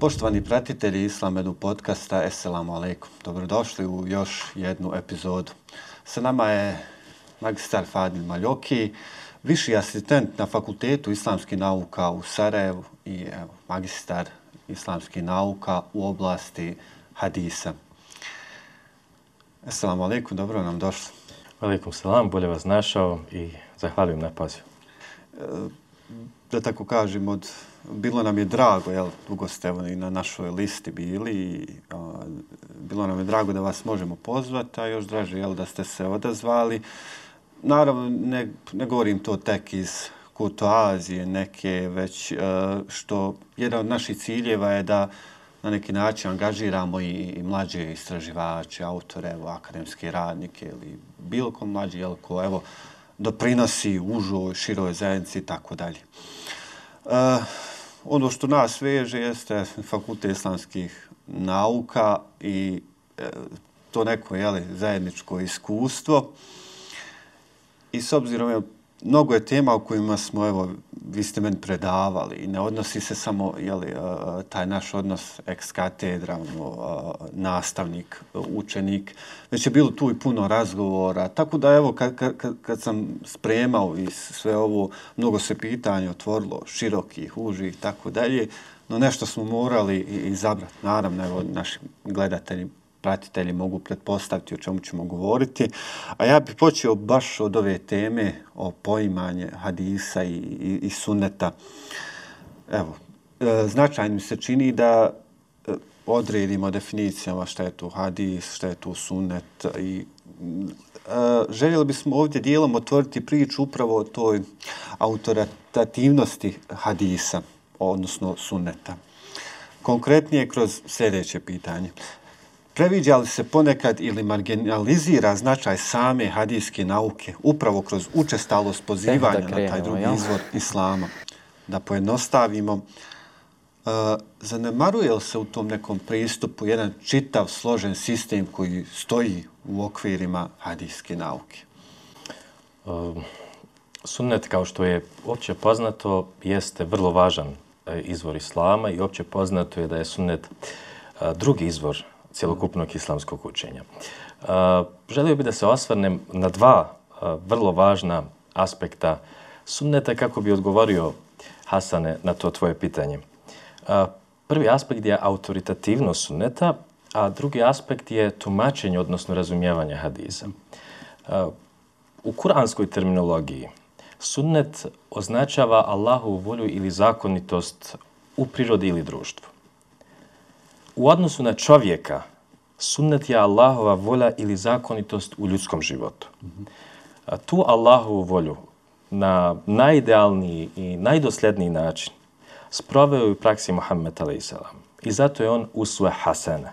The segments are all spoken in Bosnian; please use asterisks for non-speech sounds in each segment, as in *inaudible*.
Poštovani pratitelji Islamedu podcasta, Esselamu alaikum. Dobrodošli u još jednu epizodu. Sa nama je magistar Fadil Maljoki, viši asistent na Fakultetu islamskih nauka u Sarajevu i evo, magistar islamskih nauka u oblasti hadisa. Esselamu alaikum, dobro nam došli. Alaikum salam, bolje vas našao i zahvaljujem na pozivu. Da tako kažem, od bilo nam je drago, jel, dugo ste evo, i na našoj listi bili i a, bilo nam je drago da vas možemo pozvati, a još draže jel, da ste se odazvali. Naravno, ne, ne govorim to tek iz kurtoazije neke, već a, što jedan od naših ciljeva je da na neki način angažiramo i, i mlađe istraživače, autore, evo, akademske radnike ili bilo ko mlađi, jel, ko evo, doprinosi užoj, široj zajednici i tako dalje. Uh, ono što nas veže jeste fakultet islamskih nauka i e, to neko jeli, zajedničko iskustvo. I s obzirom, je, mnogo je tema o kojima smo, evo, vi ste meni predavali i ne odnosi se samo jeli, e, taj naš odnos ex katedra, ono, e, nastavnik, učenik, već je bilo tu i puno razgovora. Tako da evo kad, kad, kad sam spremao i sve ovo, mnogo se pitanja otvorilo, širokih, užih tako dalje, no nešto smo morali izabrati. Naravno, evo, našim gledateljima pratitelji mogu pretpostaviti o čemu ćemo govoriti. A ja bih počeo baš od ove teme o poimanje hadisa i, i, i sunneta. Evo, e, značajno mi se čini da e, odredimo definicijama šta je tu hadis, šta je tu sunnet i e, željeli bismo ovdje dijelom otvoriti priču upravo o toj autoritativnosti hadisa, odnosno sunneta. Konkretnije kroz sljedeće pitanje. Previđa li se ponekad ili marginalizira značaj same hadijske nauke upravo kroz učestalost pozivanja na taj drugi jel? izvor islama? Da pojednostavimo, uh, zanemaruje li se u tom nekom pristupu jedan čitav, složen sistem koji stoji u okvirima hadijske nauke? Uh, sunnet, kao što je opće poznato, jeste vrlo važan e, izvor islama i opće poznato je da je sunnet drugi izvor cjelokupnog islamskog učenja. Uh, želio bih da se osvrnem na dva uh, vrlo važna aspekta sunneta kako bi odgovorio Hasane na to tvoje pitanje. Uh, prvi aspekt je autoritativnost sunneta, a drugi aspekt je tumačenje, odnosno razumijevanje hadisa. U kuranskoj terminologiji sunnet označava Allahu volju ili zakonitost u prirodi ili društvu u odnosu na čovjeka, sunnet je Allahova volja ili zakonitost u ljudskom životu. A tu Allahovu volju na najidealniji i najdosljedniji način sproveo je u praksi Muhammed a.s. I zato je on usve hasene.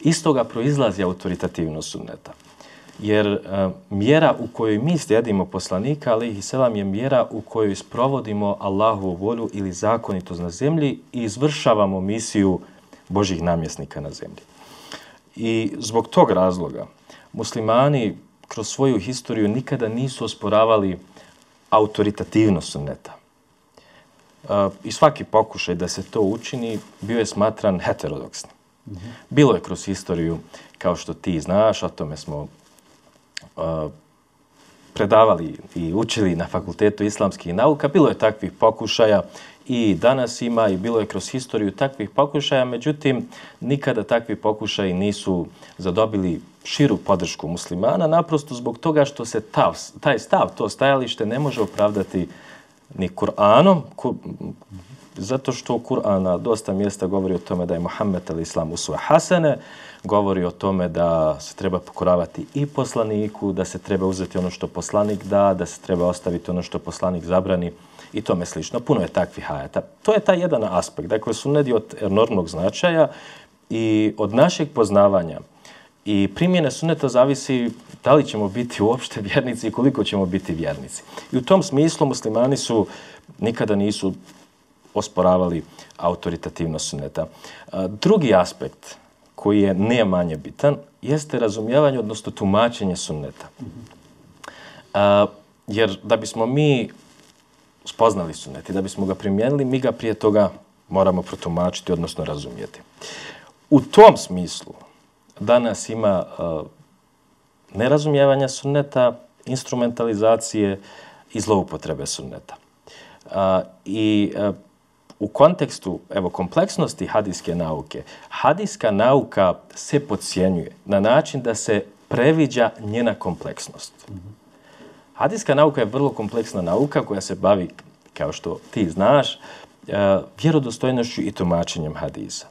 Iz toga proizlazi autoritativnost sunneta. Jer uh, mjera u kojoj mi slijedimo poslanika, ali selam je mjera u kojoj sprovodimo Allahovu volju ili zakonitost na zemlji i izvršavamo misiju Božih namjesnika na zemlji. I zbog tog razloga muslimani kroz svoju historiju nikada nisu osporavali autoritativnost sunneta. I svaki pokušaj da se to učini bio je smatran heterodoksnim. Bilo je kroz historiju, kao što ti znaš, o tome smo predavali i učili na Fakultetu islamskih nauka, bilo je takvih pokušaja i danas ima i bilo je kroz historiju takvih pokušaja, međutim, nikada takvi pokušaji nisu zadobili širu podršku muslimana, naprosto zbog toga što se ta, taj stav, to stajalište ne može opravdati ni Kur'anom, kur, zato što u Kur'ana dosta mjesta govori o tome da je Muhammed ali islam usvoje hasene, govori o tome da se treba pokoravati i poslaniku, da se treba uzeti ono što poslanik da, da se treba ostaviti ono što poslanik zabrani i tome slično. Puno je takvih hajata. To je taj jedan aspekt. Dakle, su nedi od enormnog značaja i od našeg poznavanja I primjene sunneta zavisi da li ćemo biti uopšte vjernici i koliko ćemo biti vjernici. I u tom smislu muslimani su nikada nisu osporavali autoritativnost sunneta. Drugi aspekt koji je ne manje bitan jeste razumijevanje, odnosno tumačenje sunneta. Jer da bismo mi spoznali sunet i da bismo ga primijenili, mi ga prije toga moramo protumačiti, odnosno razumijeti. U tom smislu danas ima uh, nerazumijevanja sunneta, instrumentalizacije i zloupotrebe sunneta. Uh, I uh, u kontekstu evo kompleksnosti hadijske nauke, hadijska nauka se podcjenjuje na način da se previđa njena kompleksnost. Mhm. Hadijska nauka je vrlo kompleksna nauka koja se bavi, kao što ti znaš, e, vjerodostojnošću i tumačenjem hadisa.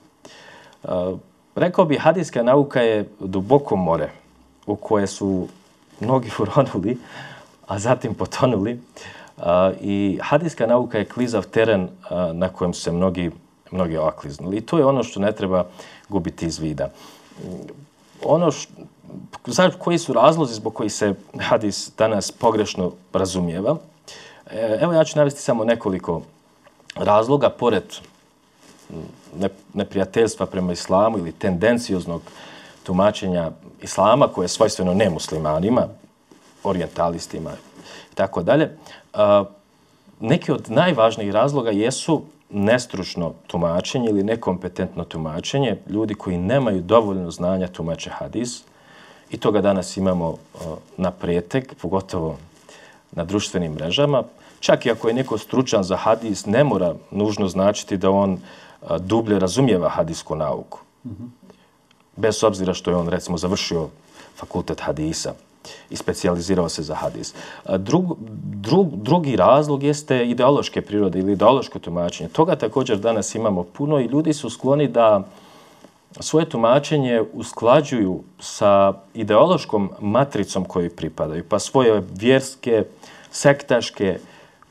E, rekao bi, hadijska nauka je duboko more u koje su mnogi *laughs* uronuli, a zatim potonuli. E, I hadijska nauka je klizav teren na kojem se mnogi, mnogi okliznuli. I to je ono što ne treba gubiti iz vida. Ono š, znači, koji su razlozi zbog koji se hadis danas pogrešno razumijeva? E, evo ja ću navesti samo nekoliko razloga, pored neprijateljstva prema islamu ili tendencioznog tumačenja islama koje je svojstveno nemuslimanima, orientalistima i tako dalje, e, neki od najvažnijih razloga jesu nestručno tumačenje ili nekompetentno tumačenje ljudi koji nemaju dovoljno znanja tumače hadis i toga danas imamo na pretek, pogotovo na društvenim mrežama. Čak i ako je neko stručan za hadis, ne mora nužno značiti da on dublje razumijeva hadisku nauku. Bez obzira što je on, recimo, završio fakultet hadisa i specijalizirao se za hadis. Drug, drug, drugi razlog jeste ideološke prirode ili ideološko tumačenje. Toga također danas imamo puno i ljudi su skloni da svoje tumačenje usklađuju sa ideološkom matricom koju pripadaju, pa svoje vjerske, sektaške,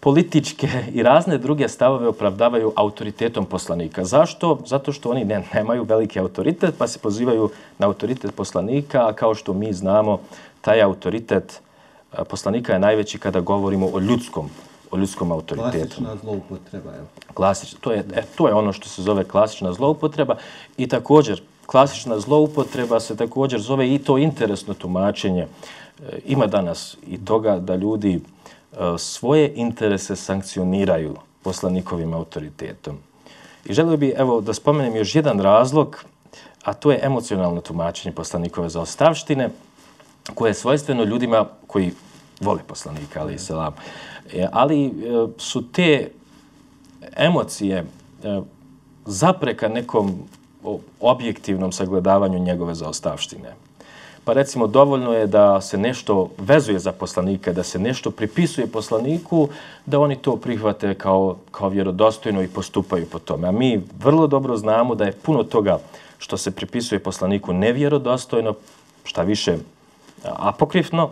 političke i razne druge stavove opravdavaju autoritetom poslanika. Zašto? Zato što oni ne, nemaju veliki autoritet, pa se pozivaju na autoritet poslanika, a kao što mi znamo, taj autoritet poslanika je najveći kada govorimo o ljudskom o ljudskom autoritetu. Klasična zloupotreba, je. Klasična, to je, e, to je ono što se zove klasična zloupotreba i također klasična zloupotreba se također zove i to interesno tumačenje. E, ima danas i toga da ljudi E, E, svoje interese sankcioniraju poslanikovim autoritetom. I želio bih evo, da spomenem još jedan razlog, a to je emocionalno tumačenje poslanikove zaostavštine, koje je svojstveno ljudima koji vole poslanika, ali, selam. E, ali e, su te emocije e, zapreka nekom objektivnom sagledavanju njegove zaostavštine. Pa recimo, dovoljno je da se nešto vezuje za poslanika, da se nešto pripisuje poslaniku, da oni to prihvate kao, kao vjerodostojno i postupaju po tome. A mi vrlo dobro znamo da je puno toga što se pripisuje poslaniku nevjerodostojno, šta više apokrifno.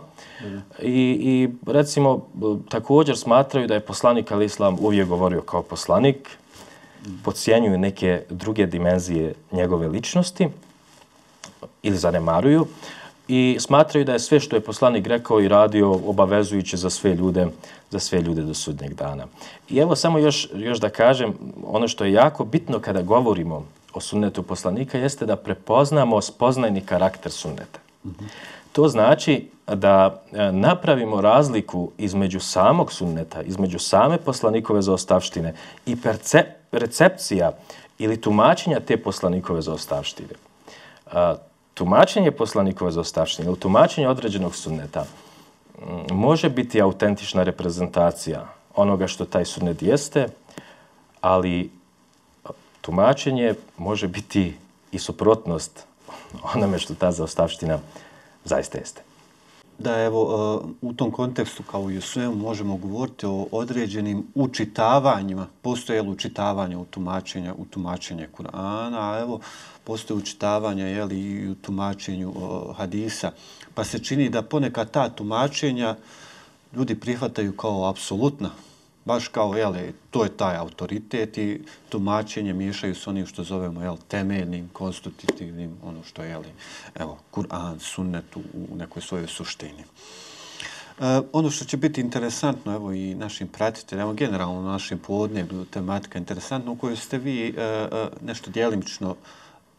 I, I recimo, također smatraju da je poslanik Ali Islam uvijek govorio kao poslanik, podcijenjuju neke druge dimenzije njegove ličnosti ili zanemaruju i smatraju da je sve što je poslanik rekao i radio obavezujuće za sve ljude za sve ljude do sudnjeg dana. I evo samo još, još da kažem, ono što je jako bitno kada govorimo o sunnetu poslanika jeste da prepoznamo spoznajni karakter sunneta. Mm -hmm. To znači da e, napravimo razliku između samog sunneta, između same poslanikove zaostavštine i percep, percepcija ili tumačenja te poslanikove zaostavštine tumačenje poslanikova zaostavštine ili tumačenje određenog sunneta mm, može biti autentična reprezentacija onoga što taj sunnet jeste, ali tumačenje može biti i suprotnost *laughs* onome što ta zaostavština zaista jeste. Da, evo, e, u tom kontekstu, kao i u svemu, možemo govoriti o određenim učitavanjima. Postoje li učitavanje u tumačenje, u tumačenje Kur'ana, a evo, postoje učitavanja jeli, i u tumačenju o, hadisa. Pa se čini da ponekad ta tumačenja ljudi prihvataju kao apsolutna baš kao, jeli, to je taj autoritet i tumačenje miješaju s onim što zovemo, jel, temeljnim, konstitutivnim, ono što je, jeli, evo, Kur'an, sunnet u, u nekoj svojoj suštini. E, ono što će biti interesantno, evo i našim pratiteljima, generalno našim podneblju tematika interesantna, u kojoj ste vi e, e, nešto dijelimično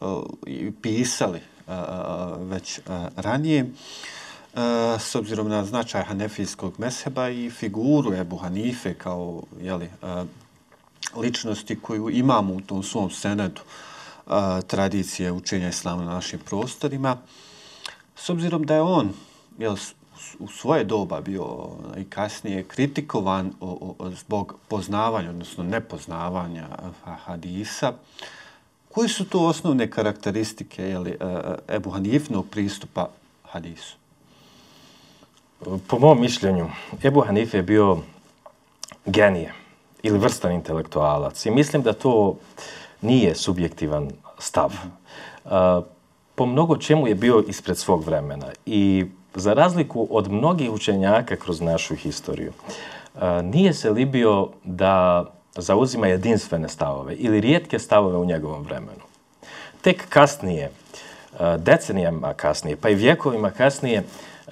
Eh, pisali eh, eh, već ranije, s obzirom na značaj hanefijskog mesheba i figuru Ebu Hanife kao jeli, ličnosti koju imamo u tom svom senedu tradicije učenja islama na našim prostorima, s obzirom da je on jel, u svoje doba bio i kasnije kritikovan o, o, zbog poznavanja, odnosno nepoznavanja hadisa. Koji su to osnovne karakteristike jeli, e, e, Ebu Hanifnog pristupa hadisu? Po mom mišljenju, Ebu Hanif je bio genije ili vrstan intelektualac i mislim da to nije subjektivan stav. Po mnogo čemu je bio ispred svog vremena i za razliku od mnogih učenjaka kroz našu historiju, nije se libio da zauzima jedinstvene stavove ili rijetke stavove u njegovom vremenu. Tek kasnije, e, decenijama kasnije, pa i vjekovima kasnije,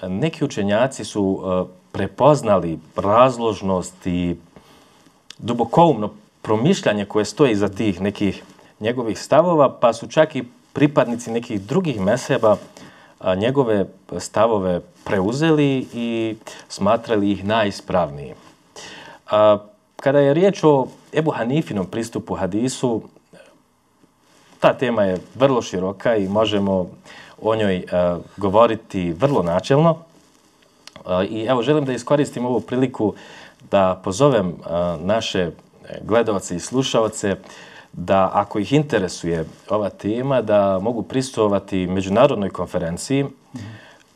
neki učenjaci su e, prepoznali razložnost i dubokoumno promišljanje koje stoji za tih nekih njegovih stavova, pa su čak i pripadnici nekih drugih meseba njegove stavove preuzeli i smatrali ih najispravnijim. Kada je riječ o Ebu Hanifinom pristupu hadisu, ta tema je vrlo široka i možemo o njoj e, govoriti vrlo načelno. E, I evo, želim da iskoristim ovu priliku da pozovem e, naše gledalce i slušalce da ako ih interesuje ova tema, da mogu pristovati međunarodnoj konferenciji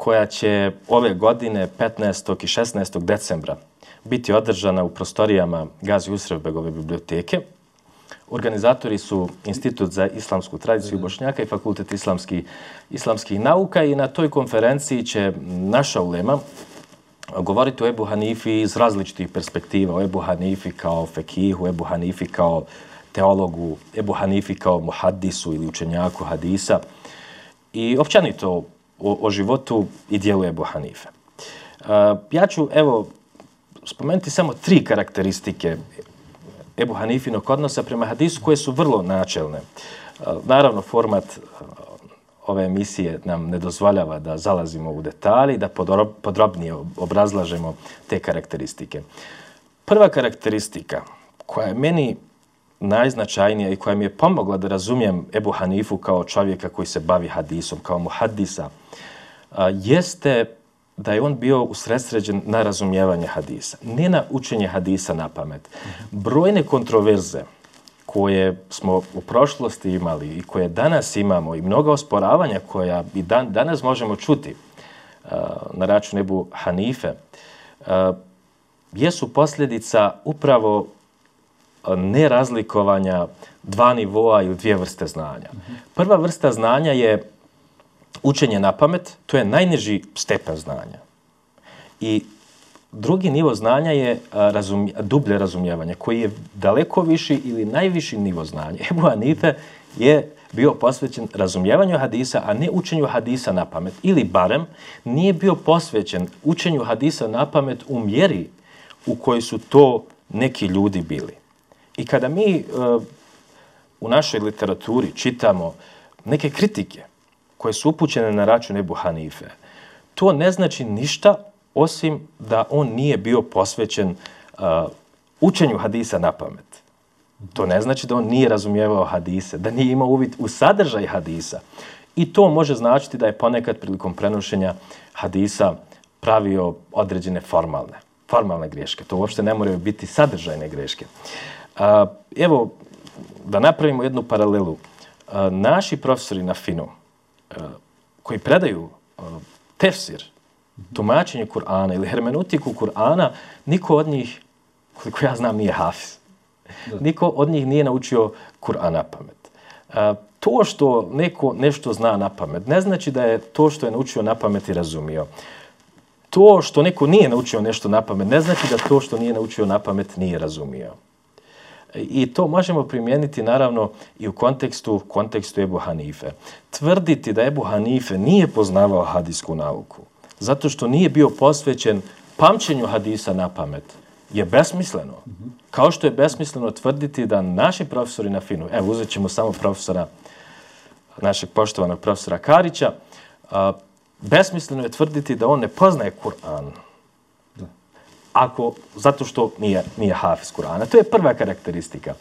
koja će ove godine 15. i 16. decembra biti održana u prostorijama Gazi Usrevbegove biblioteke. Organizatori su Institut za islamsku tradiciju Bošnjaka i Fakultet islamski, islamskih nauka i na toj konferenciji će naša ulema govoriti o Ebu Hanifi iz različitih perspektiva. O Ebu Hanifi kao fekihu, Ebu Hanifi kao teologu, Ebu Hanifi kao muhaddisu ili učenjaku hadisa i općanito o, o životu i dijelu Ebu Hanife. Uh, ja ću, evo, spomenuti samo tri karakteristike Ebu Hanifinog odnosa prema hadisu koje su vrlo načelne. Uh, naravno, format uh, ove emisije nam ne dozvoljava da zalazimo u detalji, da podrobnije obrazlažemo te karakteristike. Prva karakteristika koja je meni najznačajnija i koja mi je pomogla da razumijem Ebu Hanifu kao čovjeka koji se bavi hadisom, kao muhadisa, jeste da je on bio usredsređen na razumijevanje hadisa, ne na učenje hadisa na pamet. Brojne kontroverze koje smo u prošlosti imali i koje danas imamo i mnoga osporavanja koja i dan, danas možemo čuti uh, na račun Ebu Hanife, uh, jesu posljedica upravo nerazlikovanja dva nivoa ili dvije vrste znanja. Prva vrsta znanja je učenje na pamet, to je najniži stepen znanja. I drugi nivo znanja je razumje, dublje razumijevanje, koji je daleko viši ili najviši nivo znanja. *laughs* Ebu Hanife je bio posvećen razumijevanju hadisa, a ne učenju hadisa na pamet. Ili barem nije bio posvećen učenju hadisa na pamet u mjeri u kojoj su to neki ljudi bili. I kada mi uh, u našoj literaturi čitamo neke kritike koje su upućene na račun Ebu Hanife, to ne znači ništa osim da on nije bio posvećen uh, učenju hadisa na pamet. To ne znači da on nije razumijevao hadise, da nije imao uvid u sadržaj hadisa. I to može značiti da je ponekad prilikom prenošenja hadisa pravio određene formalne, formalne greške. To uopšte ne moraju biti sadržajne greške. A, evo, da napravimo jednu paralelu. A, naši profesori na FINU, a, koji predaju a, tefsir, tumačenje Kur'ana ili hermenutiku Kur'ana, niko od njih, koliko ja znam, nije hafiz. Niko od njih nije naučio Kur'an na pamet. A, to što neko nešto zna na pamet, ne znači da je to što je naučio na pamet i razumio. to što neko nije naučio nešto na pamet, ne znači da to što nije naučio na pamet nije razumio. I to možemo primijeniti naravno i u kontekstu, kontekstu Ebu Hanife. Tvrditi da Ebu Hanife nije poznavao hadisku nauku, zato što nije bio posvećen pamćenju hadisa na pamet, je besmisleno. Kao što je besmisleno tvrditi da naši profesori na FINU, evo uzet ćemo samo profesora, našeg poštovanog profesora Karića, a, besmisleno je tvrditi da on ne poznaje Kur'an. Ako, zato što nije, nije hafiz Kur'ana. To je prva karakteristika.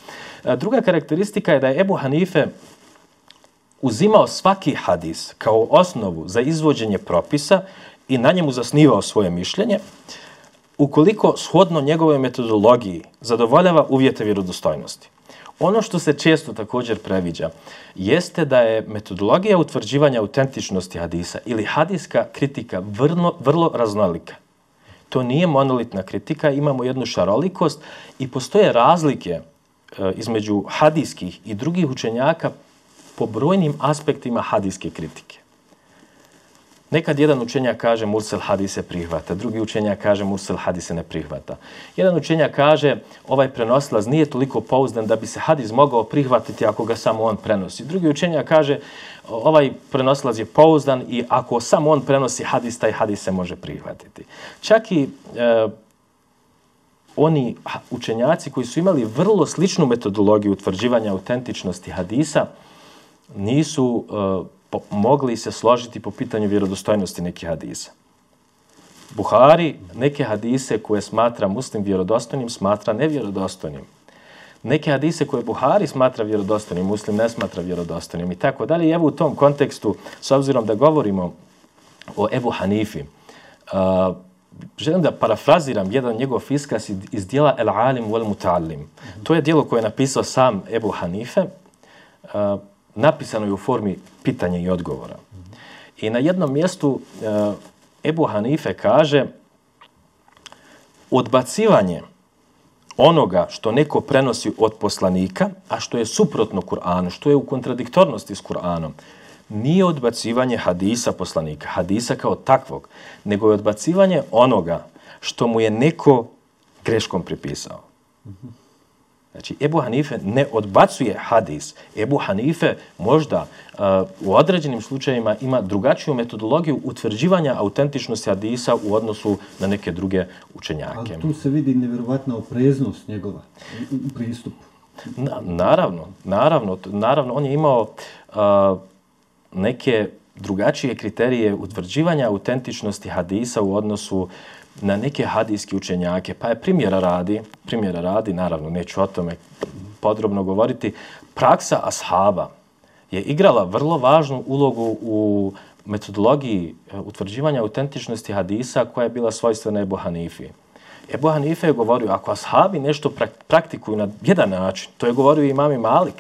E, druga karakteristika je da je Ebu Hanife uzimao svaki hadis kao osnovu za izvođenje propisa i na njemu zasnivao svoje mišljenje, ukoliko shodno njegove metodologiji zadovoljava uvjete vjerodostojnosti. Ono što se često također previđa jeste da je metodologija utvrđivanja autentičnosti hadisa ili hadiska kritika vrlo, vrlo raznolika. To nije monolitna kritika, imamo jednu šarolikost i postoje razlike e, između hadijskih i drugih učenjaka po brojnim aspektima hadijske kritike. Nekad jedan učenjak kaže Mursel hadise prihvata, drugi učenjak kaže Mursel hadise ne prihvata. Jedan učenjak kaže ovaj prenoslaz nije toliko pouzdan da bi se hadis mogao prihvatiti ako ga samo on prenosi. Drugi učenjak kaže ovaj prenosilac je pouzdan i ako samo on prenosi hadis, taj hadis se može prihvatiti. Čak i e, oni učenjaci koji su imali vrlo sličnu metodologiju utvrđivanja autentičnosti hadisa nisu e, po, mogli se složiti po pitanju vjerodostojnosti nekih hadisa. Buhari neke hadise koje smatra muslim vjerodostojnim smatra nevjerodostojnim. Neke hadise koje Buhari smatra vjerodostojnim, muslim ne smatra vjerodostojnim i tako dalje. I evo u tom kontekstu, s obzirom da govorimo o Ebu Hanifi, uh, želim da parafraziram jedan njegov fiskas iz dijela El Alim wal Mutallim. To je dijelo koje je napisao sam Ebu Hanife. Uh, napisano je u formi pitanja i odgovora. I na jednom mjestu e, Ebu Hanife kaže odbacivanje onoga što neko prenosi od poslanika, a što je suprotno Kur'anu, što je u kontradiktornosti s Kur'anom, nije odbacivanje hadisa poslanika, hadisa kao takvog, nego je odbacivanje onoga što mu je neko greškom pripisao. Znači, Ebu Hanife ne odbacuje hadis. Ebu Hanife možda uh, u određenim slučajima ima drugačiju metodologiju utvrđivanja autentičnosti hadisa u odnosu na neke druge učenjake. Ali tu se vidi nevjerovatna opreznost njegova u pristupu. Na, naravno, naravno, naravno, on je imao uh, neke drugačije kriterije utvrđivanja autentičnosti hadisa u odnosu na neke hadijske učenjake, pa je primjera radi, primjera radi, naravno neću o tome podrobno govoriti, praksa ashaba je igrala vrlo važnu ulogu u metodologiji e, utvrđivanja autentičnosti hadisa koja je bila svojstvena Ebu Hanifi. Ebu Hanife je govorio, ako ashabi nešto praktikuju na jedan način, to je govorio i imami Malik,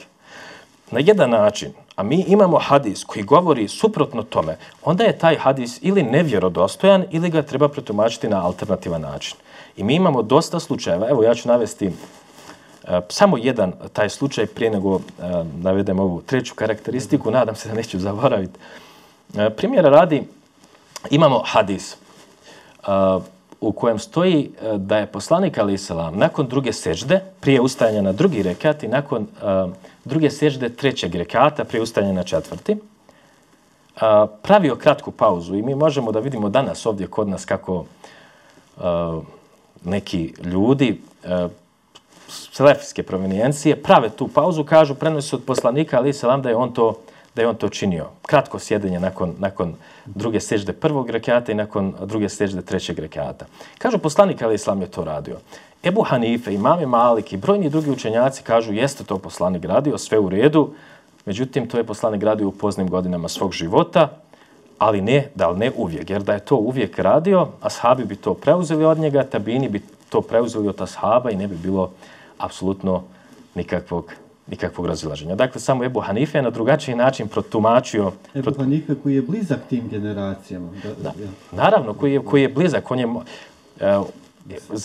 na jedan način, a mi imamo hadis koji govori suprotno tome, onda je taj hadis ili nevjerodostojan ili ga treba pretumačiti na alternativan način. I mi imamo dosta slučajeva, evo ja ću navesti uh, samo jedan taj slučaj prije nego uh, navedem ovu treću karakteristiku, nadam se da neću zaboraviti. Uh, primjera radi, imamo hadis uh, u kojem stoji uh, da je poslanik Ali Isalam nakon druge sežde, prije ustajanja na drugi rekat i nakon uh, druge sežde trećeg rekata prije ustajanja na četvrti, a, pravio kratku pauzu i mi možemo da vidimo danas ovdje kod nas kako a, neki ljudi a, selefijske provenijencije prave tu pauzu, kažu, prenosi od poslanika, ali se da je on to da je on to činio. Kratko sjedenje nakon, nakon druge sežde prvog rekata i nakon druge sežde trećeg rekata. Kažu, poslanik Ali Islam je to radio. Ebu Hanife, imame Malik i brojni drugi učenjaci kažu jeste to poslanik radio, sve u redu, međutim to je poslanik radio u poznim godinama svog života, ali ne, da li ne uvijek, jer da je to uvijek radio, ashabi bi to preuzeli od njega, tabini bi to preuzeli od ashaba i ne bi bilo apsolutno nikakvog nikakvog razilaženja. Dakle, samo Ebu Hanife je na drugačiji način protumačio... Ebu prot... Hanife koji je blizak tim generacijama. Da, da, ja. Naravno, koji je, koji je blizak. On je, uh,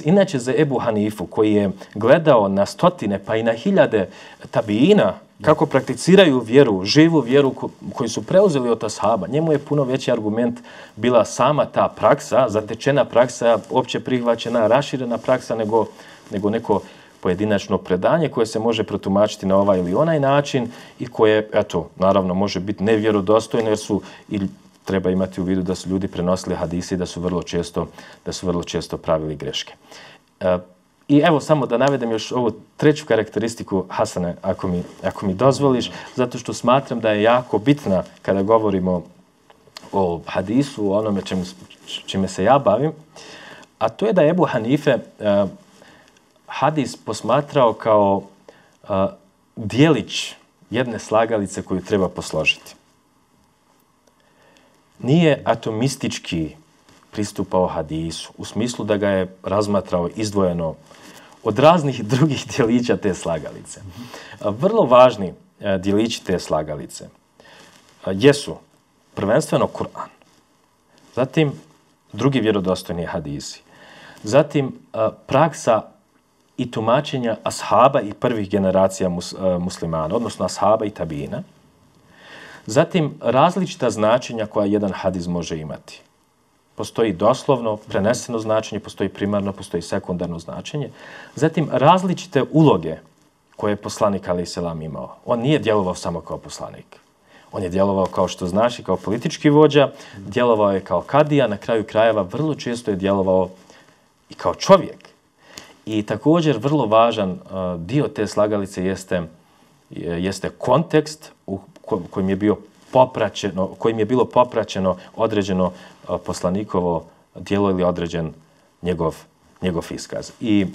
Inače za Ebu Hanifu koji je gledao na stotine pa i na hiljade tabijina kako prakticiraju vjeru, živu vjeru ko, koju su preuzeli od ashaba, njemu je puno veći argument bila sama ta praksa, zatečena praksa, opće prihvaćena, raširena praksa nego, nego neko pojedinačno predanje koje se može protumačiti na ovaj ili onaj način i koje, eto, naravno, može biti nevjerodostojno jer su i treba imati u vidu da su ljudi prenosili hadise i da su vrlo često, da su vrlo često pravili greške. E, I evo samo da navedem još ovu treću karakteristiku Hasane, ako mi, ako mi dozvoliš, zato što smatram da je jako bitna kada govorimo o hadisu, o onome čemu, čime se ja bavim, a to je da je Ebu Hanife uh, hadis posmatrao kao uh, dijelić jedne slagalice koju treba posložiti. Nije atomistički pristupao hadisu, u smislu da ga je razmatrao izdvojeno od raznih *laughs* drugih dijelića te slagalice. Vrlo važni e, dijelići te slagalice e, jesu prvenstveno Kur'an, zatim drugi vjerodostojni hadisi, zatim e, praksa i tumačenja ashaba i prvih generacija e, muslimana, odnosno ashaba i tabina, zatim različita značenja koja jedan hadis može imati postoji doslovno, preneseno značenje, postoji primarno, postoji sekundarno značenje. Zatim, različite uloge koje je poslanik Ali Selam imao. On nije djelovao samo kao poslanik. On je djelovao kao što znaš i kao politički vođa, djelovao je kao kadija, na kraju krajeva vrlo često je djelovao i kao čovjek. I također vrlo važan uh, dio te slagalice jeste, jeste kontekst kojim kojem je bio popraćeno, kojim je bilo popraćeno određeno poslanikovo dijelo ili određen njegov, njegov iskaz. I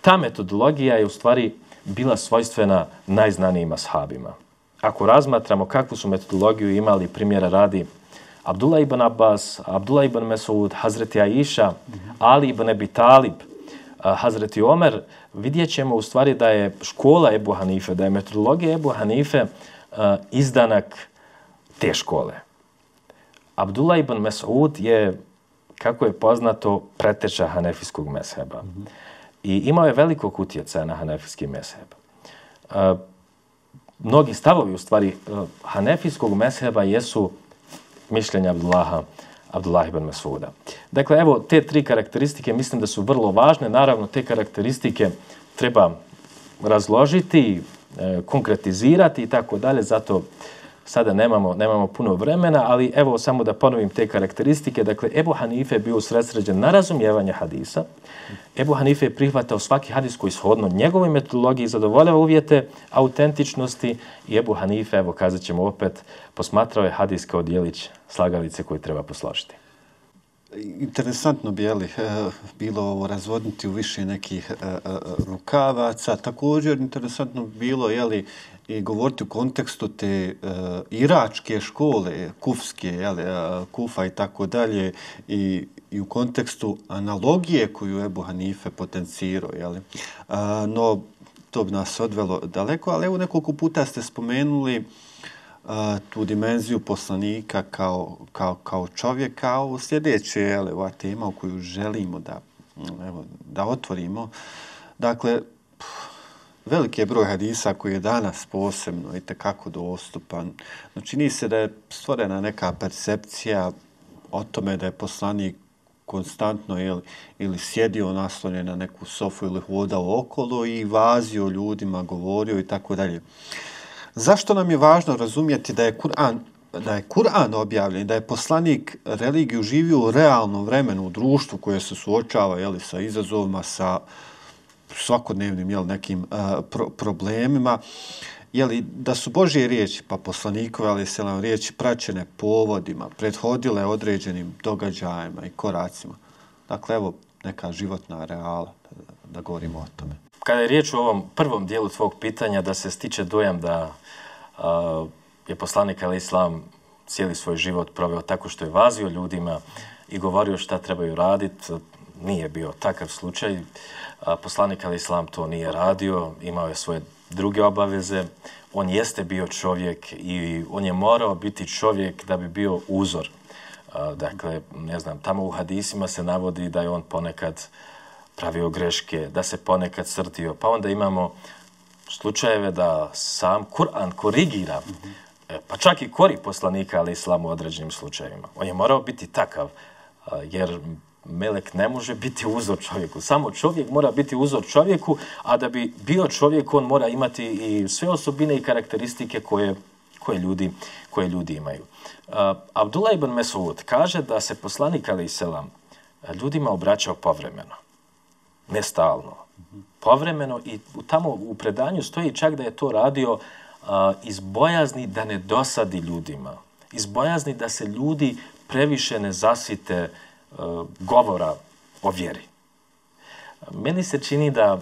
ta metodologija je u stvari bila svojstvena najznanijima sahabima. Ako razmatramo kakvu su metodologiju imali primjera radi Abdullah ibn Abbas, Abdullah ibn Mesud, Hazreti Aisha, Ali ibn Abi Talib, Hazreti Omer, vidjet ćemo u stvari da je škola Ebu Hanife, da je metodologija Ebu Hanife izdanak te škole. Abdullah ibn Mas'ud je, kako je poznato, preteča hanefijskog mesheba. Mm -hmm. I imao je velikog utjecaja na hanefijski mesheb. Uh, mnogi stavovi, u stvari, uh, hanefijskog mesheba jesu mišljenja Abdullaha, Abdullah ibn Mas'uda. Dakle, evo, te tri karakteristike mislim da su vrlo važne. Naravno, te karakteristike treba razložiti, e, konkretizirati i tako dalje. Zato sada nemamo, nemamo puno vremena, ali evo samo da ponovim te karakteristike. Dakle, Ebu Hanife je bio usredsređen na razumijevanje hadisa. Ebu Hanife je prihvatao svaki hadis koji shodno njegovoj metodologiji zadovoljava uvjete autentičnosti i Ebu Hanife, evo kazat ćemo opet, posmatrao je hadis kao dijelić slagalice koji treba posložiti. Interesantno bi jeli, eh, bilo ovo razvodniti u više nekih eh, eh, rukavaca. Također interesantno bilo jeli, i govoriti u kontekstu te uh, iračke škole, kufske, jeli, uh, kufa i tako dalje, i, i u kontekstu analogije koju Ebu Hanife potencirao. Jeli. Uh, no, to bi nas odvelo daleko, ali evo nekoliko puta ste spomenuli uh, tu dimenziju poslanika kao, kao, kao čovjeka. Ovo sljedeće je ova tema u koju želimo da, mm, evo, da otvorimo. Dakle, veliki je broj hadisa koji je danas posebno i tekako dostupan. No, čini se da je stvorena neka percepcija o tome da je poslanik konstantno ili, ili sjedio naslonjen na neku sofu ili hodao okolo i vazio ljudima, govorio i tako dalje. Zašto nam je važno razumjeti da je Kur'an da je Kur'an objavljen, da je poslanik religiju živio u realnom vremenu, u društvu koje se suočava jeli, sa izazovima, sa svakodnevnim jel, nekim uh, pro problemima, jeli, da su Božje riječi, pa poslanikove, ali se nam riječi praćene povodima, prethodile određenim događajima i koracima. Dakle, evo neka životna reala, da, da govorimo o tome. Kada je riječ o ovom prvom dijelu tvog pitanja, da se stiče dojam da a, je poslanik Ali Islam cijeli svoj život proveo tako što je vazio ljudima i govorio šta trebaju raditi, nije bio takav slučaj. Poslanik Ali Islam to nije radio, imao je svoje druge obaveze. On jeste bio čovjek i on je morao biti čovjek da bi bio uzor. Dakle, ne znam, tamo u hadisima se navodi da je on ponekad pravio greške, da se ponekad srtio. Pa onda imamo slučajeve da sam Kur'an korigira, e, pa čak i kori poslanika, ali islam u određenim slučajevima. On je morao biti takav, jer melek ne može biti uzor čovjeku. Samo čovjek mora biti uzor čovjeku, a da bi bio čovjek, on mora imati i sve osobine i karakteristike koje, koje, ljudi, koje ljudi imaju. Uh, Abdullah ibn Mesud kaže da se poslanik, ali selam, ljudima obraćao povremeno. Ne stalno. Povremeno i tamo u predanju stoji čak da je to radio uh, iz bojazni da ne dosadi ljudima. Iz bojazni da se ljudi previše ne zasite uh, govora o vjeri. Meni se čini da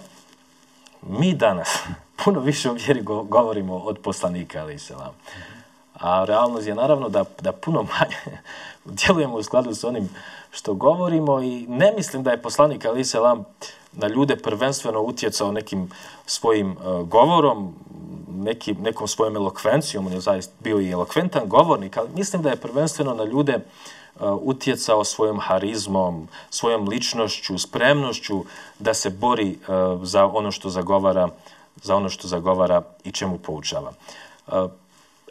mi danas *laughs* puno više o vjeri govorimo od poslanika, ali se vam. A realnost je naravno da, da puno manje *laughs* djelujemo u skladu s onim što govorimo i ne mislim da je poslanik Ali Selam na ljude prvenstveno utjecao nekim svojim uh, govorom, neki, nekom svojom elokvencijom, on je zaista bio i elokventan govornik, ali mislim da je prvenstveno na ljude uh, utjecao svojom harizmom, svojom ličnošću, spremnošću da se bori uh, za ono što zagovara, za ono što zagovara i čemu poučava. Uh,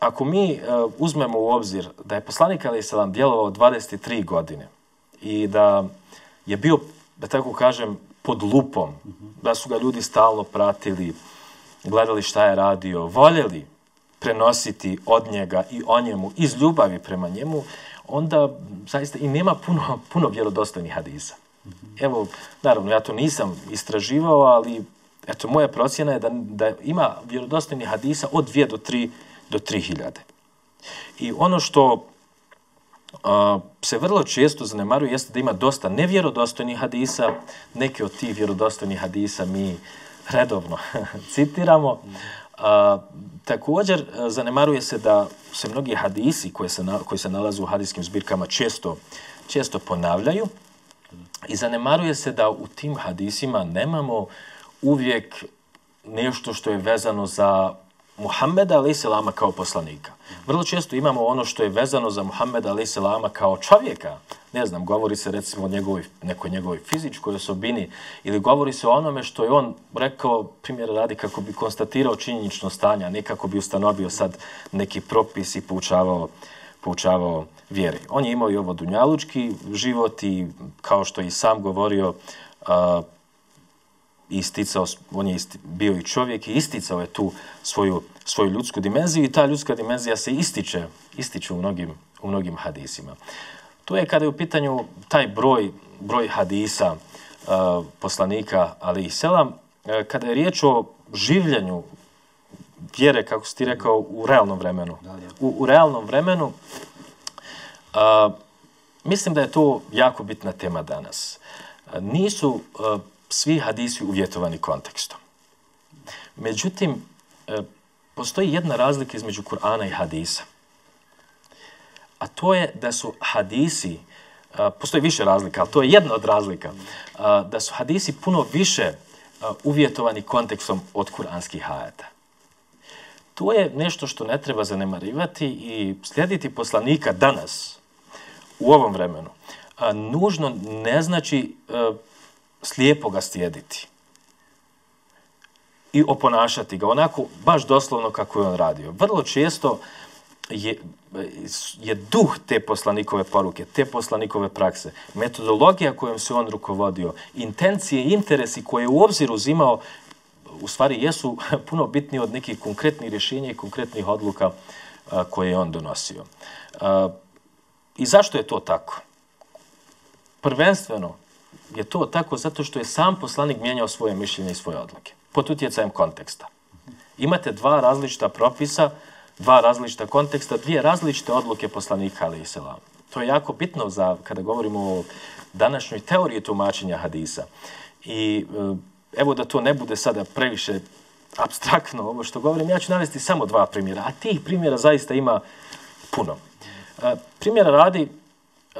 ako mi e, uzmemo u obzir da je poslanik Ali Salam djelovao 23 godine i da je bio, da tako kažem, pod lupom, da su ga ljudi stalno pratili, gledali šta je radio, voljeli prenositi od njega i o njemu iz ljubavi prema njemu, onda zaista i nema puno, puno vjerodostojnih hadisa. Evo, naravno, ja to nisam istraživao, ali eto, moja procjena je da, da ima vjerodostojnih hadisa od 2 do 3 do 3000. I ono što a, se vrlo često zanemaruje jeste da ima dosta nevjerodostojnih hadisa. Neke od tih vjerodostojnih hadisa mi redovno *laughs* citiramo. A, također, zanemaruje se da se mnogi hadisi koje se, na, koji se nalazu u hadijskim zbirkama često, često ponavljaju i zanemaruje se da u tim hadisima nemamo uvijek nešto što je vezano za Muhammeda alaih kao poslanika. Vrlo često imamo ono što je vezano za Muhammeda alaih kao čovjeka. Ne znam, govori se recimo o njegovoj, nekoj njegovoj fizičkoj osobini ili govori se o onome što je on rekao, primjer radi, kako bi konstatirao činjenično stanje, a ne kako bi ustanovio sad neki propis i poučavao, poučavao vjeri. On je imao i ovo dunjalučki život i kao što je i sam govorio, uh, isticao, on je isti, bio i čovjek i isticao je tu svoju, svoju ljudsku dimenziju i ta ljudska dimenzija se ističe, ističe u mnogim, u mnogim hadisima. To je kada je u pitanju taj broj, broj hadisa uh, poslanika Ali i Selam, uh, kada je riječ o življenju vjere, kako si ti rekao, u realnom vremenu. U, u realnom vremenu, uh, mislim da je to jako bitna tema danas. Uh, nisu uh, svi hadisi uvjetovani kontekstom. Međutim, e, postoji jedna razlika između Kur'ana i hadisa. A to je da su hadisi, e, postoji više razlika, ali to je jedna od razlika, e, da su hadisi puno više uvjetovani kontekstom od kuranskih ajata. To je nešto što ne treba zanemarivati i slijediti poslanika danas, u ovom vremenu, nužno ne znači slijepoga slijediti i oponašati ga onako baš doslovno kako je on radio. Vrlo često je, je duh te poslanikove poruke, te poslanikove prakse, metodologija kojom se on rukovodio, intencije i interesi koje je u obzir uzimao, u stvari jesu *laughs* puno bitniji od nekih konkretnih rješenja i konkretnih odluka a, koje je on donosio. A, I zašto je to tako? Prvenstveno, je to tako zato što je sam poslanik mijenjao svoje mišljenje i svoje odluke. Pod utjecajem konteksta. Imate dva različita propisa, dva različita konteksta, dvije različite odluke poslanika, ali i selam. To je jako bitno za kada govorimo o današnjoj teoriji tumačenja hadisa. I e, evo da to ne bude sada previše abstraktno ovo što govorim, ja ću navesti samo dva primjera, a tih primjera zaista ima puno. E, primjera radi, e,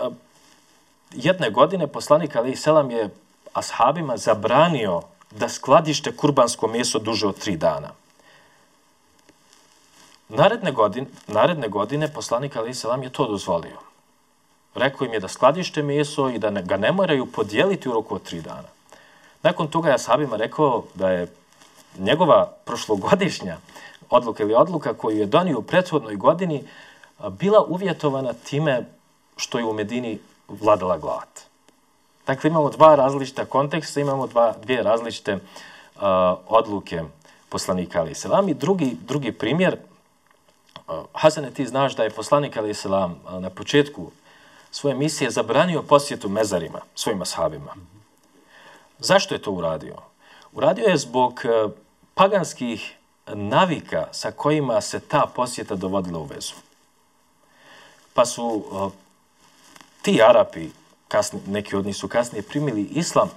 jedne godine poslanik Ali Selam je ashabima zabranio da skladište kurbansko meso duže od tri dana. Naredne godine, naredne godine poslanik Ali Selam je to dozvolio. Rekao im je da skladište meso i da ne, ga ne moraju podijeliti u roku od tri dana. Nakon toga je ashabima rekao da je njegova prošlogodišnja odluka ili odluka koju je donio u prethodnoj godini bila uvjetovana time što je u Medini vladala glad. Dakle, imamo dva različita konteksta, imamo dva, dvije različite uh, odluke poslanika Ali Selam. I drugi, drugi primjer, uh, Hasane, ti znaš da je poslanik Ali Selam uh, na početku svoje misije zabranio posjetu mezarima svojim ashabima. Zašto je to uradio? Uradio je zbog uh, paganskih navika sa kojima se ta posjeta dovodila u vezu. Pa su uh, ti Arapi, kasni, neki od njih su kasnije primili islam,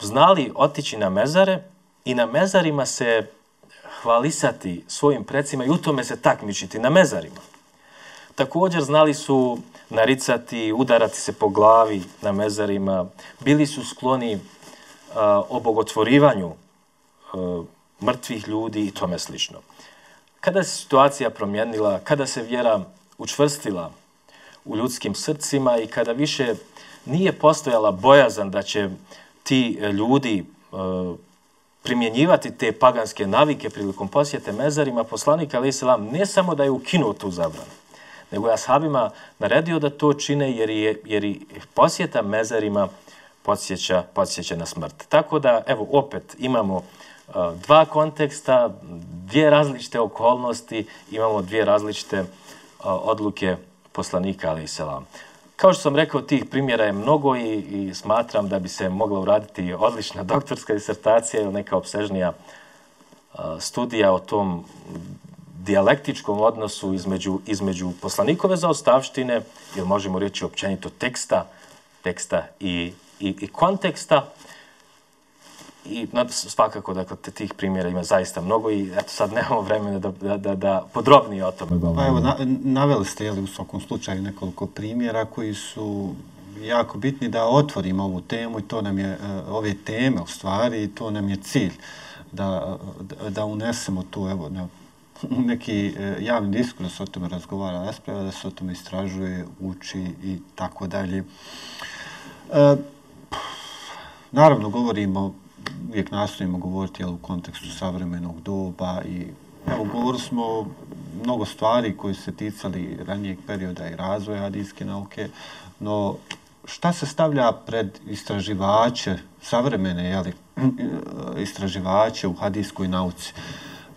znali otići na mezare i na mezarima se hvalisati svojim precima i u tome se takmičiti na mezarima. Također znali su naricati, udarati se po glavi na mezarima, bili su skloni a, obogotvorivanju a, mrtvih ljudi i tome slično. Kada se situacija promijenila, kada se vjera učvrstila u ljudskim srcima i kada više nije postojala bojazan da će ti e, ljudi e, primjenjivati te paganske navike prilikom posjete mezarima, poslanik Ali Selam ne samo da je ukinuo tu zabranu, nego je ashabima naredio da to čine jer je, jer i posjeta mezarima podsjeća, podsjeća na smrt. Tako da, evo, opet imamo uh, dva konteksta, dvije različite okolnosti, imamo dvije različite uh, odluke poslanika, ali i selam. Kao što sam rekao, tih primjera je mnogo i, i smatram da bi se mogla uraditi odlična *laughs* doktorska disertacija ili neka obsežnija studija o tom dijalektičkom odnosu između, između poslanikove zaostavštine, ili možemo reći općenito teksta, teksta i, i, i konteksta, I svakako, dakle, te tih primjera ima zaista mnogo i eto sad nemamo vremena da, da, da, da podrobnije o tome govorimo. Pa evo, na, naveli ste jeli, u svakom slučaju nekoliko primjera koji su jako bitni da otvorimo ovu temu i to nam je, e, ove teme u stvari, i to nam je cilj da, da unesemo tu, evo, na, *laughs* neki e, javni diskurs o tome razgovara, rasprava, da se o tome istražuje, uči i tako dalje. E, naravno, govorimo uvijek nastojimo govoriti jel, u kontekstu savremenog doba i evo, govorili smo mnogo stvari koje se ticali ranijeg perioda i razvoja hadijske nauke, no šta se stavlja pred istraživače, savremene jeli, istraživače u hadijskoj nauci?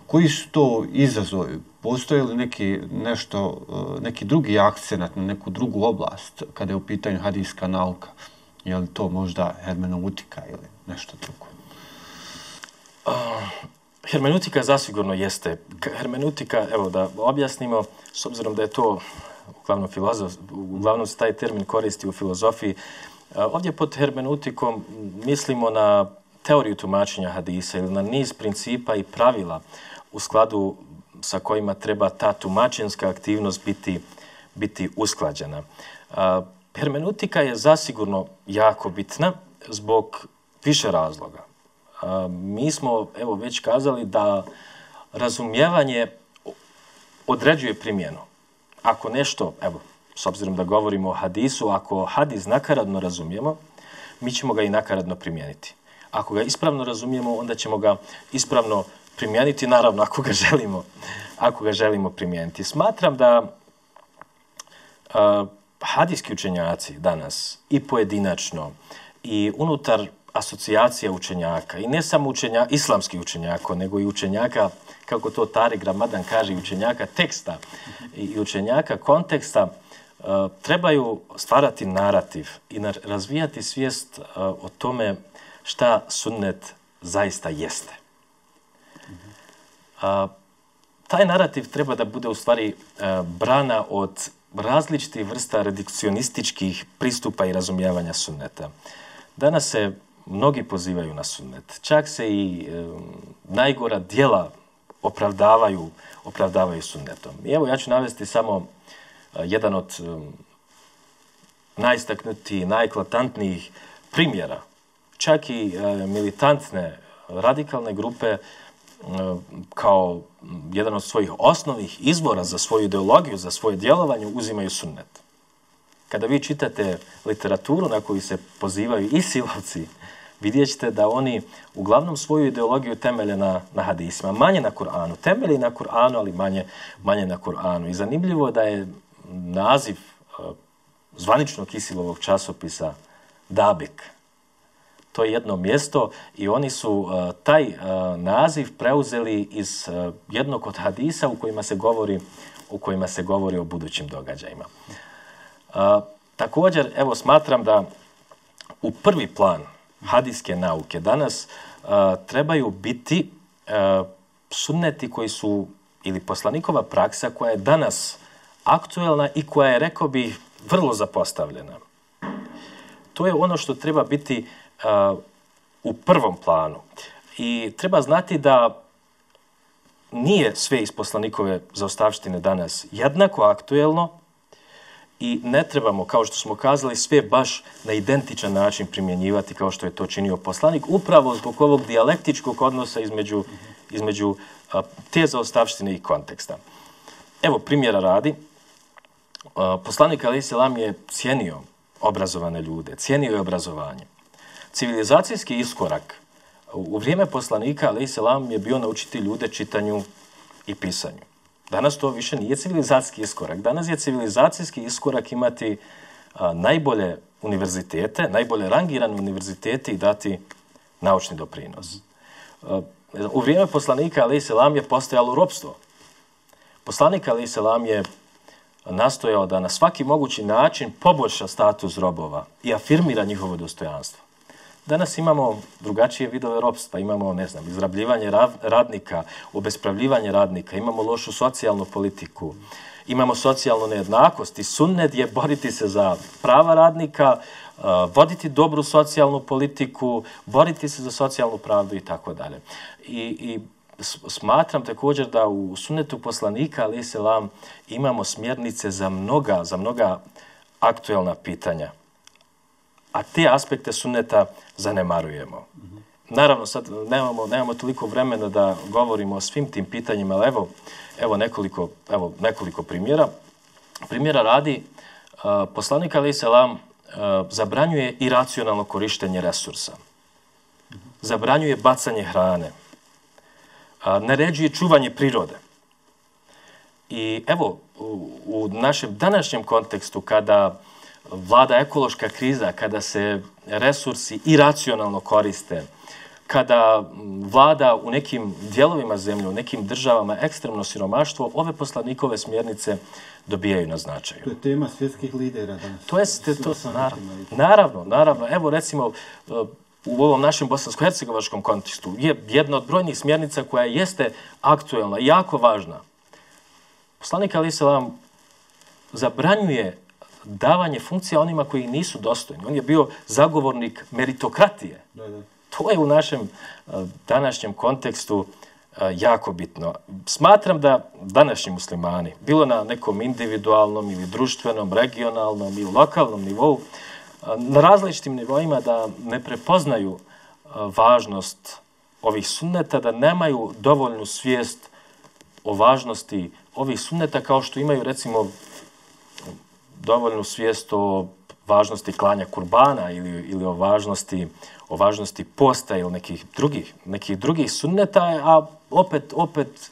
Koji su to izazovi? Postoje li neki, nešto, neki drugi akcenat na neku drugu oblast kada je u pitanju hadijska nauka? Je li to možda hermeneutika ili nešto drugo? Ah, hermeneutika zasigurno jeste. Hermeneutika, evo da objasnimo, s obzirom da je to uglavnom, filozof, uglavnom se taj termin koristi u filozofiji, eh, ovdje pod hermeneutikom mislimo na teoriju tumačenja hadisa ili na niz principa i pravila u skladu sa kojima treba ta tumačenska aktivnost biti, biti usklađena. Eh, hermeneutika je zasigurno jako bitna zbog više razloga mi smo, evo, već kazali da razumijevanje određuje primjenu. Ako nešto, evo, s obzirom da govorimo o hadisu, ako hadis nakaradno razumijemo, mi ćemo ga i nakaradno primijeniti. Ako ga ispravno razumijemo, onda ćemo ga ispravno primijeniti, naravno, ako ga želimo, ako ga želimo primijeniti. Smatram da uh, hadijski učenjaci danas i pojedinačno i unutar asocijacija učenjaka i ne samo učenja, islamskih učenjaka, nego i učenjaka, kako to Tari Gramadan kaže, učenjaka teksta i učenjaka konteksta, uh, trebaju stvarati narativ i razvijati svijest uh, o tome šta sunnet zaista jeste. A, taj narativ treba da bude u stvari e, brana od različitih vrsta redukcionističkih pristupa i razumijevanja sunneta. Danas se mnogi pozivaju na sunnet. Čak se i e, najgora dijela opravdavaju, opravdavaju sunnetom. I evo ja ću navesti samo e, jedan od e, najistaknutijih, najeklatantnijih primjera. Čak i e, militantne radikalne grupe e, kao jedan od svojih osnovnih izvora za svoju ideologiju, za svoje djelovanje, uzimaju sunnet. Kada vi čitate literaturu na koju se pozivaju i silovci, vidjet ćete da oni uglavnom svoju ideologiju temelje na, na hadisima, manje na Kur'anu. Temelje na Kur'anu, ali manje, manje na Kur'anu. I zanimljivo da je naziv eh, zvaničnog Isilovog časopisa Dabik. To je jedno mjesto i oni su uh, taj uh, naziv preuzeli iz uh, jednog od hadisa u kojima se govori u kojima se govori o budućim događajima. A, također, evo, smatram da u prvi plan hadijske nauke danas a, trebaju biti a, sunneti koji su ili poslanikova praksa koja je danas aktuelna i koja je, rekao bih, vrlo zapostavljena. To je ono što treba biti a, u prvom planu. I treba znati da nije sve iz poslanikove zaostavštine danas jednako aktuelno, i ne trebamo, kao što smo kazali, sve baš na identičan način primjenjivati kao što je to činio poslanik, upravo zbog ovog dijalektičkog odnosa između, između a, te zaostavštine i konteksta. Evo, primjera radi. A, poslanik Ali Selam je cijenio obrazovane ljude, cijenio je obrazovanje. Civilizacijski iskorak u vrijeme poslanika Ali Selam je bio naučiti ljude čitanju i pisanju. Danas to više nije civilizacijski iskorak. Danas je civilizacijski iskorak imati a, najbolje univerzitete, najbolje rangirane univerzitete i dati naučni doprinos. A, u vrijeme poslanika Ali Selam je postojalo ropstvo. Poslanik Ali Selam je nastojao da na svaki mogući način poboljša status robova i afirmira njihovo dostojanstvo. Danas imamo drugačije vidove ropstva, imamo, ne znam, izrabljivanje radnika, obespravljivanje radnika, imamo lošu socijalnu politiku, imamo socijalnu nejednakost i sunnet je boriti se za prava radnika, eh, voditi dobru socijalnu politiku, boriti se za socijalnu pravdu i tako dalje. I, i smatram također da u sunnetu poslanika, ali selam, imamo smjernice za mnoga, za mnoga aktuelna pitanja a te aspekte sunneta zanemarujemo. Naravno, sad nemamo, nemamo toliko vremena da govorimo o svim tim pitanjima, ali evo, evo, nekoliko, evo nekoliko primjera. Primjera radi, uh, poslanik Ali Selam uh, zabranjuje iracionalno korištenje resursa. Zabranjuje bacanje hrane. Uh, naređuje čuvanje prirode. I evo, u, u našem današnjem kontekstu, kada uh, vlada ekološka kriza, kada se resursi iracionalno koriste, kada vlada u nekim dijelovima zemlje, u nekim državama ekstremno siromaštvo, ove poslanikove smjernice dobijaju na značaju. To je tema svjetskih lidera danas. To je, to, naravno, naravno, naravno. Evo recimo, u ovom našem bosansko-hercegovačkom kontekstu je jedna od brojnih smjernica koja jeste aktuelna, jako važna. Poslanik Ali Salam zabranjuje davanje funkcija onima koji nisu dostojni. On je bio zagovornik meritokratije. Da, da. To je u našem uh, današnjem kontekstu uh, jako bitno. Smatram da današnji muslimani, bilo na nekom individualnom ili društvenom, regionalnom ili lokalnom nivou, uh, na različitim nivoima da ne prepoznaju važnost ovih sunneta, da nemaju dovoljnu svijest o važnosti ovih sunneta kao što imaju recimo dovoljnu svijest o važnosti klanja kurbana ili, ili o važnosti o važnosti posta ili nekih drugih nekih drugih sunneta a opet opet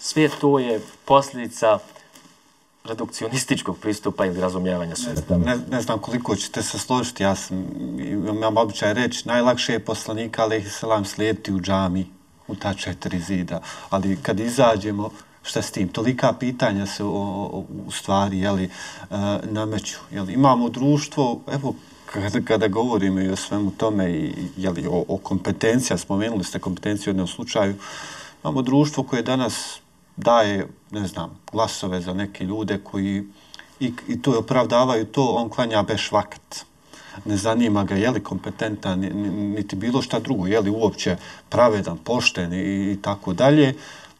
sve to je posljedica redukcionističkog pristupa ili razumijevanja sunneta. Ne, ne znam koliko ćete se složiti, ja sam imam običaj reći, najlakše je poslanika, ali ih selam slijediti u džami, u ta četiri zida. Ali kad izađemo, šta s tim? Tolika pitanja se o, o, u stvari jeli, uh, e, nameću. Jeli, imamo društvo, evo, kada, kada govorimo i o svemu tome i jeli, o, o kompetencija, spomenuli ste kompetenciju u jednom slučaju, imamo društvo koje danas daje, ne znam, glasove za neke ljude koji i, i to je opravdavaju to, on klanja beš vakat. Ne zanima ga je li kompetentan, niti bilo šta drugo, je li uopće pravedan, pošten i, i tako dalje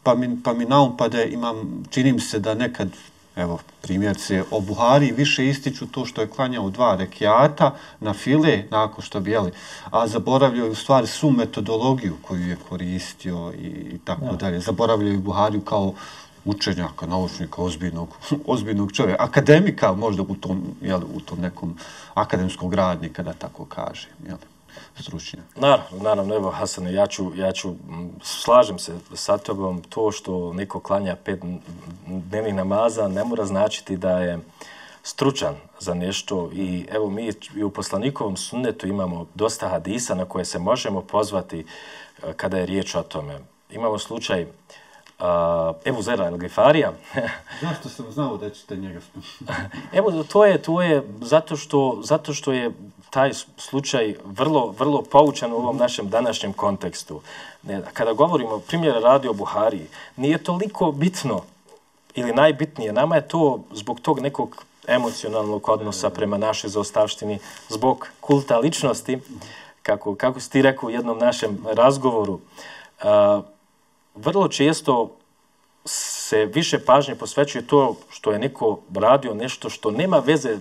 pa mi, pa mi naumpade, imam, čini mi se da nekad, evo, primjer se, o Buhari više ističu to što je klanjao dva rekiata na file, nakon što bi, jeli, a zaboravljaju u stvari svu metodologiju koju je koristio i, i tako ja. dalje. Zaboravljaju Buhariju kao učenjaka, naučnika, ozbiljnog, ozbiljnog čovjeka, akademika možda u tom, jeli, u tom nekom akademskom gradnika, da tako kažem. Jeli. Stručnjak. Naravno, naravno, evo Hasane, ja ću, ja ću, slažem se sa tobom, to što neko klanja pet dnevnih namaza ne mora značiti da je stručan za nešto i evo mi i u poslanikovom sunnetu imamo dosta hadisa na koje se možemo pozvati e, kada je riječ o tome. Imamo slučaj uh, Ebu Zera el Gifarija. *laughs* Zašto sam znao da ćete njega spomenuti? Evo, to je, to je zato, što, zato što je taj slučaj vrlo, vrlo poučan u ovom našem današnjem kontekstu. Ne, Kada govorimo, primjer radi o Buhariji, nije toliko bitno ili najbitnije, nama je to zbog tog nekog emocionalnog odnosa prema našoj zaostavštini, zbog kulta ličnosti, kako, kako si ti rekao u jednom našem razgovoru, a, vrlo često se više pažnje posvećuje to što je neko radio nešto što nema veze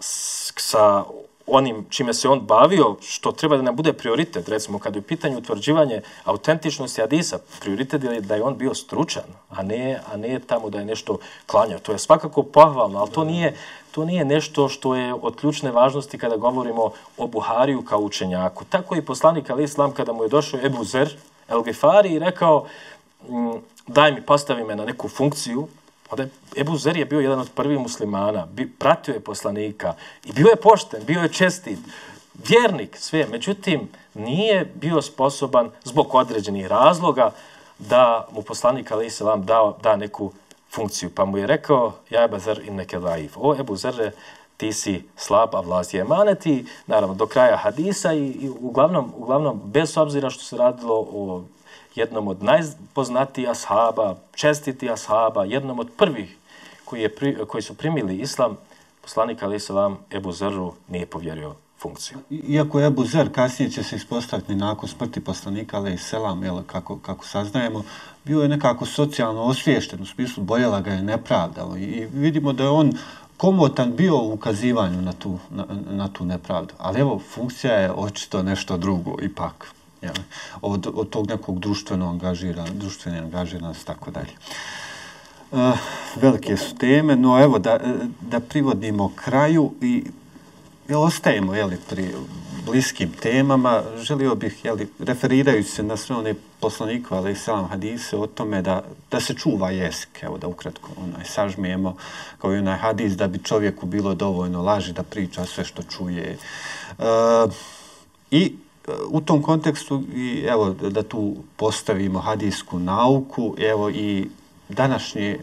s, sa onim čime se on bavio, što treba da nam bude prioritet. Recimo, kad je u pitanju utvrđivanje autentičnosti Hadisa, prioritet je da je on bio stručan, a ne, a ne tamo da je nešto klanjao. To je svakako pohvalno, ali to nije, to nije nešto što je od ključne važnosti kada govorimo o Buhariju kao učenjaku. Tako i poslanik Ali Islam kada mu je došao Ebu Zer, El Gifari i rekao mm, daj mi, postavi me na neku funkciju, Onda je Ebu Zer je bio jedan od prvih muslimana, bi, pratio je poslanika i bio je pošten, bio je čestit, vjernik, sve. Međutim, nije bio sposoban zbog određenih razloga da mu poslanik Ali Selam dao, da neku funkciju. Pa mu je rekao, ja Ebu Zer in neke laif. O Ebu Zer, ti si slab, a vlast je emaneti, naravno, do kraja hadisa i, i uglavnom, uglavnom, bez obzira što se radilo o jednom od najpoznatijih ashaba, čestiti ashaba, jednom od prvih koji, je pri, koji su primili islam, poslanik Ali Salam Ebu Zerru nije povjerio funkciju. Iako je Ebu Zer kasnije će se ispostaviti nakon smrti poslanika, ali i selam, jel, kako, kako saznajemo, bio je nekako socijalno osviješten, u smislu boljela ga je nepravda. I vidimo da je on komotan bio u ukazivanju na tu, na, na tu nepravdu. Ali evo, funkcija je očito nešto drugo, ipak jel, od, od tog nekog društveno angažira, društvene angažiranosti, tako dalje. Uh, velike su teme, no evo da, da privodimo kraju i jel, ostajemo jeli, pri bliskim temama. Želio bih, jeli, referirajući se na sve one poslanike, ali i salam hadise, o tome da, da se čuva jezik, evo da ukratko onaj, sažmijemo kao i onaj hadis, da bi čovjeku bilo dovoljno laži da priča sve što čuje. Uh, I u tom kontekstu i evo da tu postavimo hadijsku nauku, evo i današnje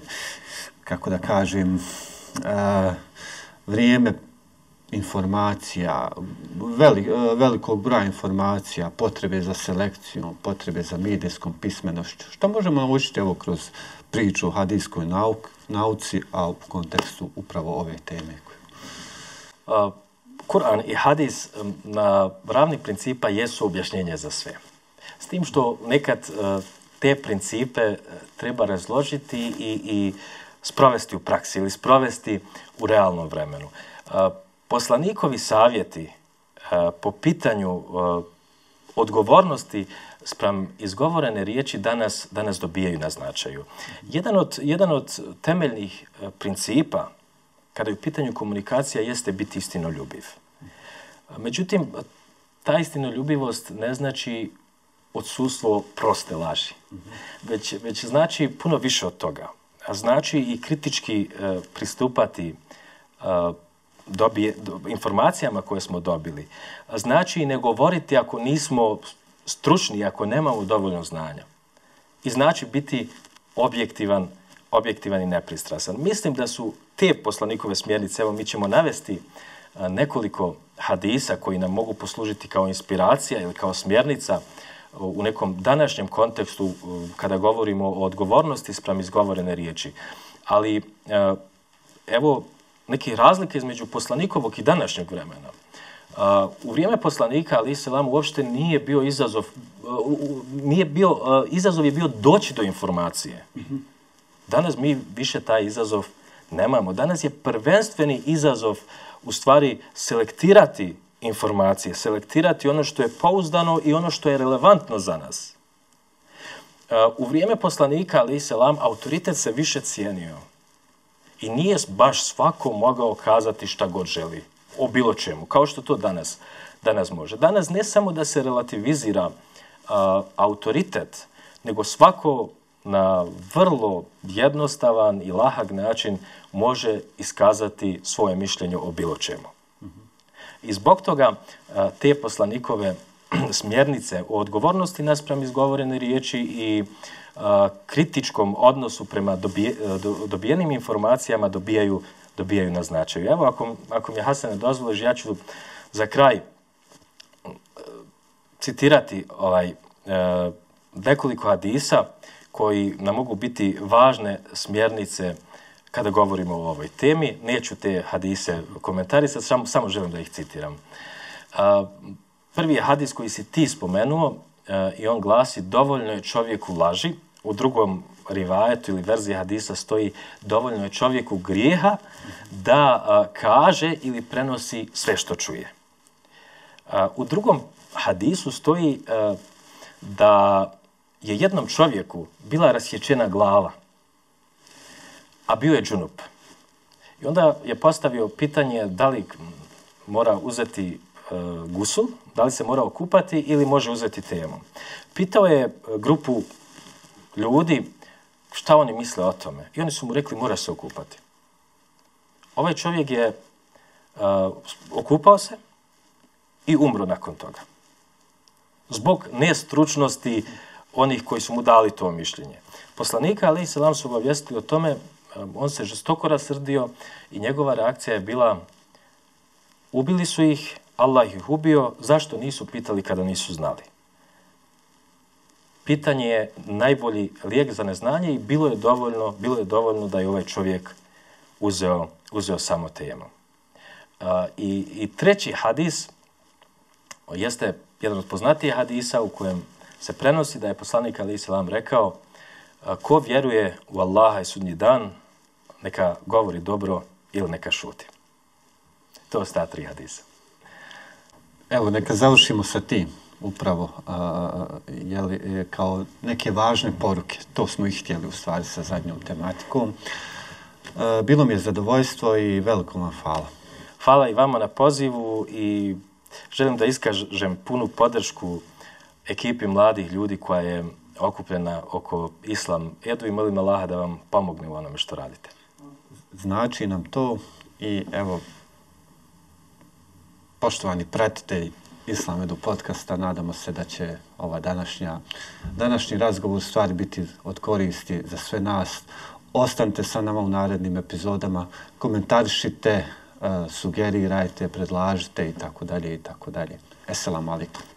kako da kažem uh, vrijeme informacija, velik, velikog broja informacija, potrebe za selekcijom, potrebe za medijskom pismenošću. Što možemo naučiti evo kroz priču o hadijskoj nauk, nauci, a u kontekstu upravo ove teme? A, Kur'an i hadis na ravni principa jesu objašnjenje za sve. S tim što nekad e, te principe e, treba razložiti i, i sprovesti u praksi ili sprovesti u realnom vremenu. E, poslanikovi savjeti po pitanju odgovornosti sprem izgovorene riječi danas, danas dobijaju na značaju. Jedan od, jedan od temeljnih principa kada je u pitanju komunikacija jeste biti istinoljubiv. Međutim, ta istinoljubivost ne znači odsustvo proste laži, već, već znači puno više od toga. A znači i kritički e, pristupati e, dobije, do, informacijama koje smo dobili. A znači i ne govoriti ako nismo stručni, ako nemamo dovoljno znanja. I znači biti objektivan, objektivan i nepristrasan. Mislim da su te poslanikove smjernice, evo mi ćemo navesti nekoliko hadisa koji nam mogu poslužiti kao inspiracija ili kao smjernica u nekom današnjem kontekstu kada govorimo o odgovornosti sprem izgovorene riječi. Ali evo neke razlike između poslanikovog i današnjeg vremena. U vrijeme poslanika Ali Selam uopšte nije bio izazov nije bio izazov je bio doći do informacije. Danas mi više taj izazov nemamo. Danas je prvenstveni izazov u stvari selektirati informacije, selektirati ono što je pouzdano i ono što je relevantno za nas. E, u vrijeme poslanika, ali i selam, autoritet se više cijenio. I nije baš svako mogao kazati šta god želi o bilo čemu, kao što to danas. danas može. Danas ne samo da se relativizira a, autoritet, nego svako na vrlo jednostavan i lahak način može iskazati svoje mišljenje o bilo čemu. I zbog toga te poslanikove *clears throat* smjernice o odgovornosti naspram izgovorene riječi i kritičkom odnosu prema dobije, dobijenim informacijama dobijaju, dobijaju na značaju. Evo, ako, ako mi je Hasan dozvoliš, ja ću za kraj citirati ovaj, e, nekoliko hadisa koji nam mogu biti važne smjernice kada govorimo o ovoj temi. Neću te hadise komentarisati, samo, samo želim da ih citiram. A, prvi je hadis koji si ti spomenuo a, i on glasi dovoljno je čovjeku laži. U drugom rivajetu ili verziji hadisa stoji dovoljno je čovjeku grijeha da a, kaže ili prenosi sve što čuje. A, u drugom hadisu stoji a, da je jednom čovjeku bila rasječena glava, a bio je džunup. I onda je postavio pitanje da li mora uzeti e, gusul, da li se mora okupati ili može uzeti temu. Pitao je e, grupu ljudi šta oni misle o tome. I oni su mu rekli mora se okupati. Ovaj čovjek je uh, okupao se i umro nakon toga. Zbog nestručnosti onih koji su mu dali to mišljenje. Poslanika, ali i selam su obavijestili o tome, um, on se žestoko rasrdio i njegova reakcija je bila ubili su ih, Allah ih ubio, zašto nisu pitali kada nisu znali? Pitanje je najbolji lijek za neznanje i bilo je dovoljno, bilo je dovoljno da je ovaj čovjek uzeo, uzeo samo temu. Uh, i, I treći hadis jeste jedan od poznatijih hadisa u kojem se prenosi da je poslanik Ali Islam rekao ko vjeruje u Allaha i sudnji dan, neka govori dobro ili neka šuti. To je sta tri hadisa. Evo, neka završimo sa tim upravo a, jeli, kao neke važne poruke. To smo ih htjeli u stvari sa zadnjom tematikom. A, bilo mi je zadovoljstvo i veliko vam hvala. Hvala i vama na pozivu i želim da iskažem punu podršku ekipi mladih ljudi koja je okupljena oko Islam Edu i molim Allaha da vam pomogne u onome što radite. Znači nam to i evo, poštovani pratitelji Islam Edu podcasta, nadamo se da će ova današnja, današnji razgovor u stvari biti od koristi za sve nas. Ostanite sa nama u narednim epizodama, komentarišite, uh, sugerirajte, predlažite i tako dalje i tako dalje. Esselamu alaikum.